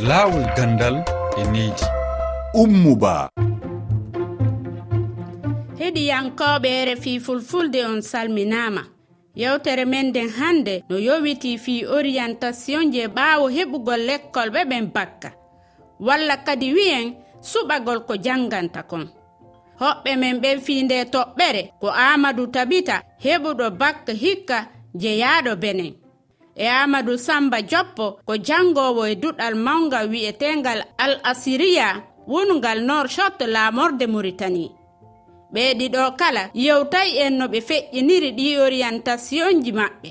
laawol gandal e needi. Ummuba. Heɗiyankoɓe refi fulfulde on salminama yewtere men nden hannde no yowiti fi orientation je ɓaawo heɓugol lekkol ɓe ɓen bakka. Walla kadi wi'en suɓagol ko janganta kon. Hoɓɓe men ɓen fi nde toɓɓere ko amadou tabita heɓuɗo bakka hikka jeyaaɗo benen. e amadou samba joppo ko jangowo e duɗal mawga wi'etengal al asiriya wongal nor shot laamorde muritani ɓeeɗiɗo kala yewtay en no ɓe feƴƴiniri ɗi orientation ji maɓɓe.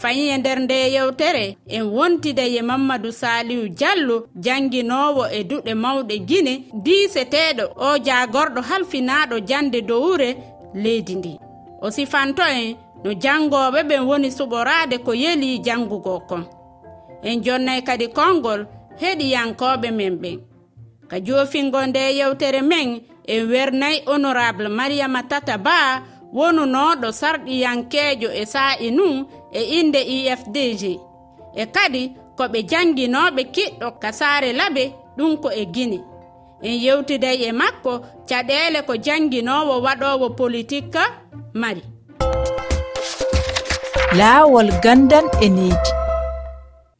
Fayi e nder nde yewtere en wontida ye mamadou salihu diallo janginowo e duɗe mawɗe guine diseteɗo o jagorɗo halfinaɗo jande dowure leydi ndi. O sifanto en no janngooɓe ɓen woni suɓoraade ko yeli janngugo kon. En jonnay kadi konngol heɗiyankooɓe men ɓen. Ka joofingo nde yewtere men en wernayi honorable mariama tata ba wonunoɗo sarɗiyankeejo e saa'i nun e innde ifdg e kadi ko ɓe jannginoɓe kiɗɗo ka saare labe ɗum ko e gine en yewtiday e makko caɗeele ko jannginowo waɗowo politique mari. laawol gandan e needi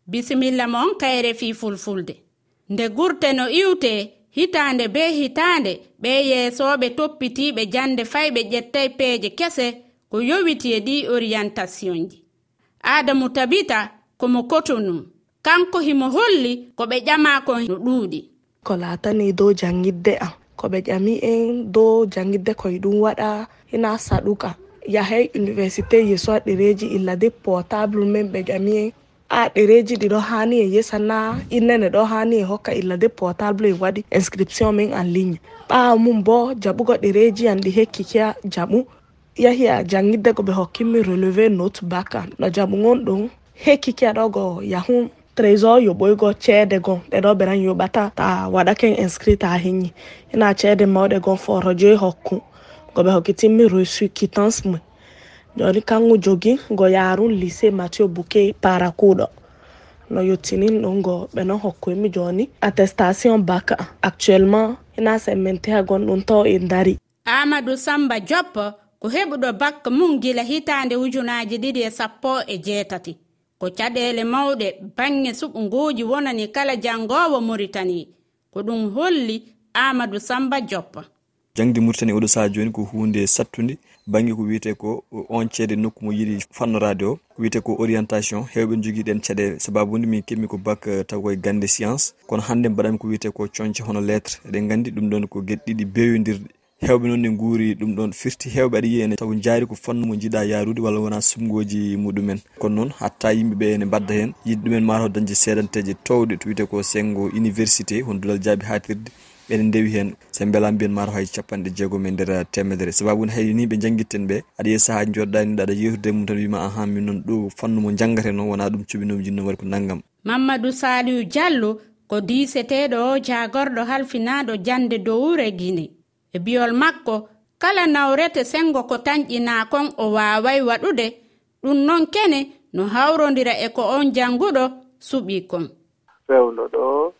bisimilla mon kayre fi fulfulde. Nde gurte no iwte hitande be hitande ɓe yeesoɓe toppitiɓe jande fay ɓe ƴettay peeje kese ko yowiti e ɗi orientation ji. Adamu tabita komo kotonum kanko himo holli ko ɓe ƴamako no ɗuuɗi. Ko laatani dow jangidde am. Ko ɓe ƴami en dow jangidde koye ɗum waɗa hina saɗuka. yahay université yeeso ɗereji illa de portable men ɓe gamiye a ɗereji ɗiɗo hani e yesana innene ɗo hani e hokka illa de portable e waɗi inscription min en ligne. Ɓawa mum bo jaɓugo ɗereji an ɗi hekki hekkikeya jaɓu. Yahi a jangidde ko ɓe hokkimi relevé note bac an. No jaɓu gon ɗum hekkikeya ɗo go yahum trésor yoɓoygo ceede gon. Ɗeɗo ɓeran yoɓata ta waɗaken inscrit ha heñi ina ceede mawɗe gon foro joyi e hokku. go ɓe hokkiti reçu quittance mum joni kangu jogi go yarun lycée mathieu bouquet para kuɗo no yettinin ɗum go ɓe non hokkoymi joni attestation bac actuellement. Ina semmente ha gonɗum to en dari. Amadou samba joppo ko heɓuɗo bakka mum gila hitande ujunaji ɗiɗi e sappo e jeetati. Ko caɗele mawɗe bange suɓunguji wonani kala jangowo muritani ko ɗum holli amadou samba joppa jangde mauritanie oɗo saha joni ko hunde sattude. Banggue ko wiyete ko eh, on ceede nokku mo yiiɗi fannorade o. Ko wiyete ko orientation. Hewɓe jogui ɗen caɗele sababude min keɓmi ko bac eh, taw koye gande science. Kono hande mbaɗami ko wiyete ko coñce hono lettre. Eɗen gandi ɗum ɗon ko gueɗe ɗiɗi beyodirɗe hewɓe noon ne guuri ɗum ɗon firti. Hewɓe aɗa yiya ene taw jaari ko fannu mo jiiɗa yarude walla wona sumgoji muɗumen. Kono noon hatta yimɓeɓe ene badda hen yiɗi ɗumen mataw dañde seedanteje towɗe to wiyete ko senggo université hon dulal jaabi hatirde ɓeɗen ndewi hen se beela mbiyen mataw hay capanɗe jeegom e nder temedere. Sababu ne hayni ɓe jangguitten ɓe aɗa yiya saaha joɗɗaniɗa aɗa yewtude mum tan wima ahan min noon ɗo fannu mo janggateno wona ɗum cuɓinomi jinno waɗi ko naggam mamadou saliu diallo ko diseteɗo o jagorɗo halfinaɗo jande dowure guine e biyol makko kala nawrete sengo ko tañƴina kon o waway waɗude ɗum noon kene no hawrodira e ko on janguɗo suɓi kon fewdo ɗo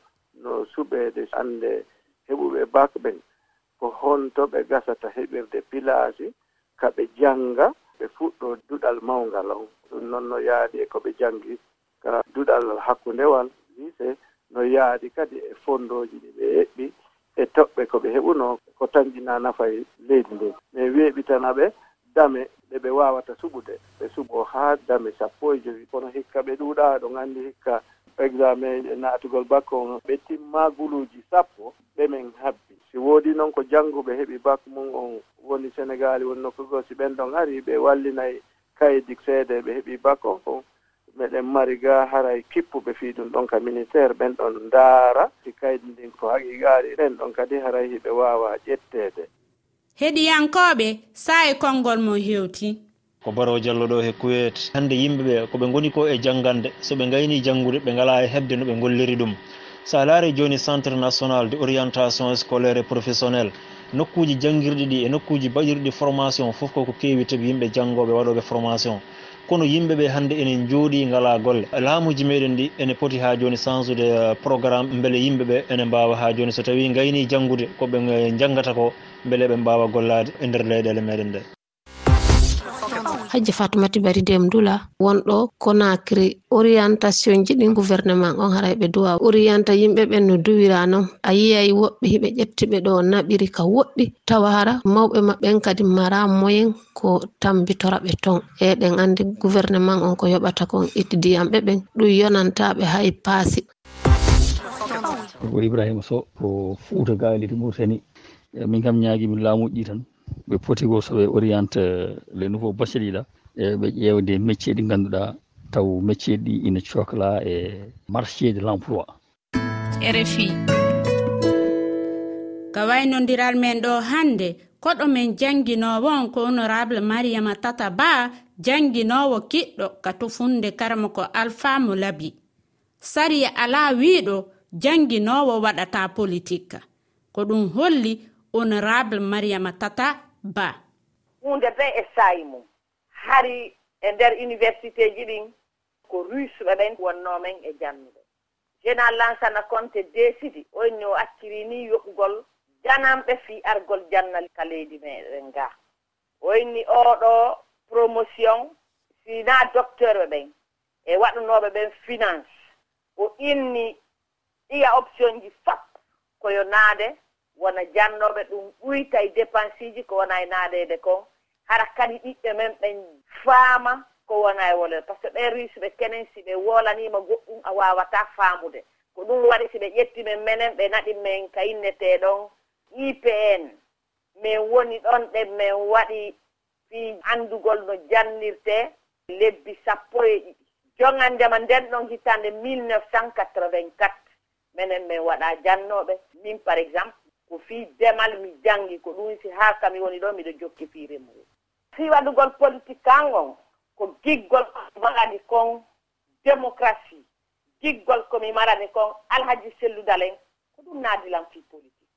no suɓede ande heɓuɓe bak ɓen ko honto ɓe gasata heɓirde pilaji ka ɓe janga ɓe fuɗɗo duɗal mawgal on. Ɗum noon no yaadi e ko ɓe jangi ka duɗal hakkundewal lise no yaadi kadi e fondoji ɗi ɓe heɓɓi e toɓɓe ko ɓe heɓuno ko tañƴina nafay e leydi ndi mais weeɓitana ɓe dame ɗe ɓe wawata suɓude. Ɓe suɓo haa dame sappo e joyi. Kono hikka ɓe ɗuuɗa ɗo nganndi hikka examen e naatugol bakko on ɓe timma guluuji sappo ɓe men habbi. Si woodi noon ko jannguɓe heɓi bak mum on woni sénégali woni nokkugo si ɓen ɗon ari ɓe wallinayi kayedik seede ɓe heɓi bak on kon meɗen mari ga haray kippuɓe fii ɗum ɗon ka ministére ɓen ɗon ndaara. Si kaydi ndin ko haqiqaari ɓen ɗon kadi haray hiɓe waawa ƴetteede. Heɗiyankoɓe saa e konngol mo hewti. ko baro diallo ɗo he kuwet hande yimɓeɓe koɓe goni ko e janggande soɓe gayni janngude ɓe ngala e hebde no ɓe golliri ɗum. Sa laari joni centre national de orientation scolaire et professionnel nokkuji jangguirɗi ɗi e nokkuji baɗirɗi formation fof koko kewi tabi yimɓe janggoɓe waɗoɓe formation. Kono yimɓe ɓe hannde enen jooɗi ngala golle. Laamuji meɗen ɗi ene poti ha joni chansude eh, programme beele yimɓe ɓe ene mbawa ha joni so tawi gayni janngude koɓe janggata ko beele ɓe eh, mbawa gollade e nder leyɗele meɗen nde hajji fatumati bari dem dula wonɗo konakri orientation ji ɗin gouvernement on haray ɓe duwa. Orienta yimɓe ɓen no duwira noon a yiyay woɓɓe hiɓe ƴettiɓe ɗo naɓiri ka woɗɗi. Tawa hara mawɓe maɓɓen kadi mara moyen ko tambitora ɓe ton. Eɗen andi gouvernement on ko yoɓata kon ittidiyamɓe ɓen. Ɗum yonantaɓe hay paasi. Ko ibrahima sow ko fouta gaalidi to min kam ñaagui min laamuji ɗi tan. ɓe poti go so ɓe oriente les nouveau bachelier ɗa e ɓe ƴeewde métier ɗi ngannduɗaa taw métier ɗi ina cohla e marché de l' emploi rfi ka waynodiral men ɗo hannde koɗo men jannginowo on ko honorable mariama tata ba jannginowo kiɗɗo ka tofunde karma ko alfamu labi sariya ala wiiɗo jannginowo waɗata politique. Ko ɗum holli honorable mariama tata ba. Hunde be e saayi mum. Hari e nder université ji ɗin ko rusɓe ɓen wonnomen e jannuɓe. Général lansana conte décidi oyni o acciri ni yoɓugol janamɓe fi argol jannal ka leydi meɗen nga. Oyni oɗo promotion sina docteur ɓe ɓen e waɗanoɓe ɓen finance. O inni ɗiya option ji fap koyo naade wona jannoɓe ɗum ɓuyta e dépense uji ko wona e naadede kon. Hara kadi ɓiɓɓe men ɓen faama ko wona e wolere par ce que ɓen russe ɓe kenen si ɓe wolanima goɗɗum a wawata faamude. Ko ɗum waɗi si ɓe ƴetti men menen ɓe naɗi men ka inneteɗon ipn min woni ɗon ɗe min waɗi fi andugol no jannirte lebbi sappo e ɗiɗi. Jongandema nden ɗon hitande 1984 minen min waɗa jannoɓe min par exemple ko fii demal mi janngi ko ɗum si haa kami woni ɗo miɗo jokki fii remru fii waɗugol politique kangon ko giggol marani kon démocratie giggol komi marani kon alhaji selludalen ko ɗum naadilan fii politique.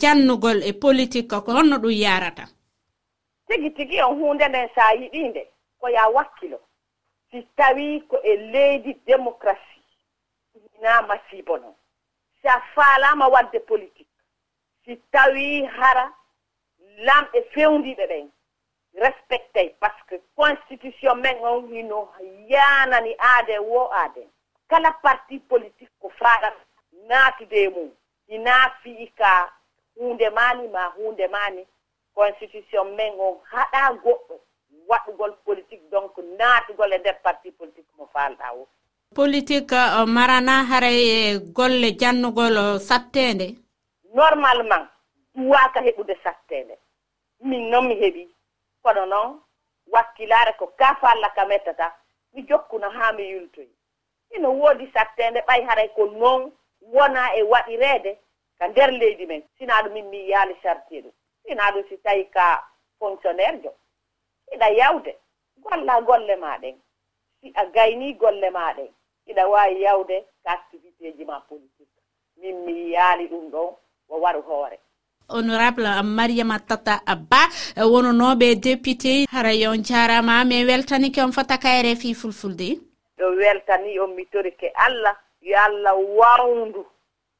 Jannugol e politique ko honno ɗum yarata? Tigi tigi on hunde nden so a yiɗinde ko ya wakkilo. Si tawii ko e leydi démocratie inama siibo noon si a faalaama waɗde politique si tawi hara lamɓe fewdiɓe ɓen respectey par ce que constitution men on hino yanani aade wo aade. Kala parti politique ko faaɗat naatude mum. Ina fii ka hunde mani ma hunde mani constitution men on haɗa goɗɗo waɗugol politique donc naatugol e nder parti politique mo falɗa wo politique eh, marana haray e golle jannugol eh, sattende normalement duwaka heɓude sattede. Min noon mi heɓi. Kono noon wakkilare ko kafalla ka mettata mi jokkuno haa mi yultoyi. Ino woodi sattede ɓay haray ko noon wona e waɗireede ka nder leydi men. Sina ɗum min mi yaali chartier ɗum. Sina ɗum si tawi ka fonctionnaire jo. Iɗa yawde golla golle maɗen si a gaynii golle maɗen iɗa waawi yawde ka activité ji ma politique. Min mi yaali ɗum ɗon o waru hoore. Honorable mariama tata abba eh, wononoɓe député haray on jarama min weltanike on fota kayre fi fulfulde. Ɗo weltani on mi torike allah yo allah wawndu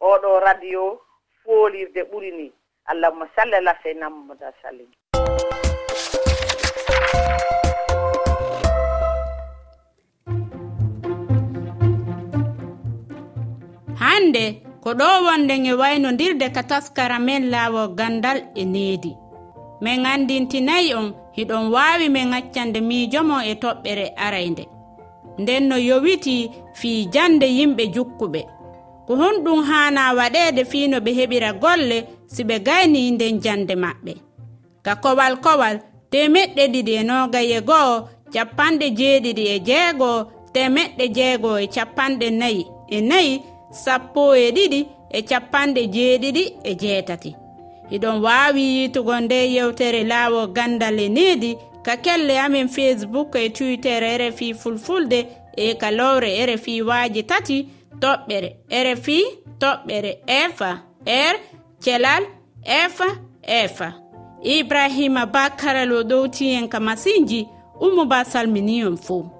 oɗo radio foolirde ɓuri ni. Allahuma salli ala seyna mamada sallim. Hande ko ɗo wonden e waynodirde ka taskara men laawo gandal e needi. Min andintinayi on hiɗon waawi min accande miijomo e toɓɓere araynde. Nden no yowiti fii jande yimɓe jukkuɓe. Ko honɗum haana waɗeede fii no ɓe heɓira golle si ɓe gayni nden jande maɓɓe. Ka kowal kowal temeɗɗe ɗiɗi e noogaye go'o capanɗe jeeɗiɗi e jeegoo temeɗɗe jeegoo e capanɗe nayi e nayi sappo e ɗiɗi e capanɗe jeeɗiɗi e jeetati. Iɗon waawi yiitugo nde yewtere laawo gandal e needi ka kelle amin facebook e twitter e rfi fulfulde e ka lowre rfi waaji tati toɓɓere rfi toɓɓere efa r thelal efa efa ibrahima bakaral o ɗowtihen ka masinji ummo ba salmini fou